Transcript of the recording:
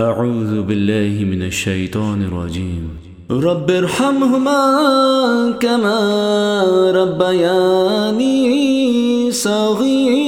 أعوذ بالله من الشيطان الرجيم. رب ارحمهما كما ربياني صغيرا.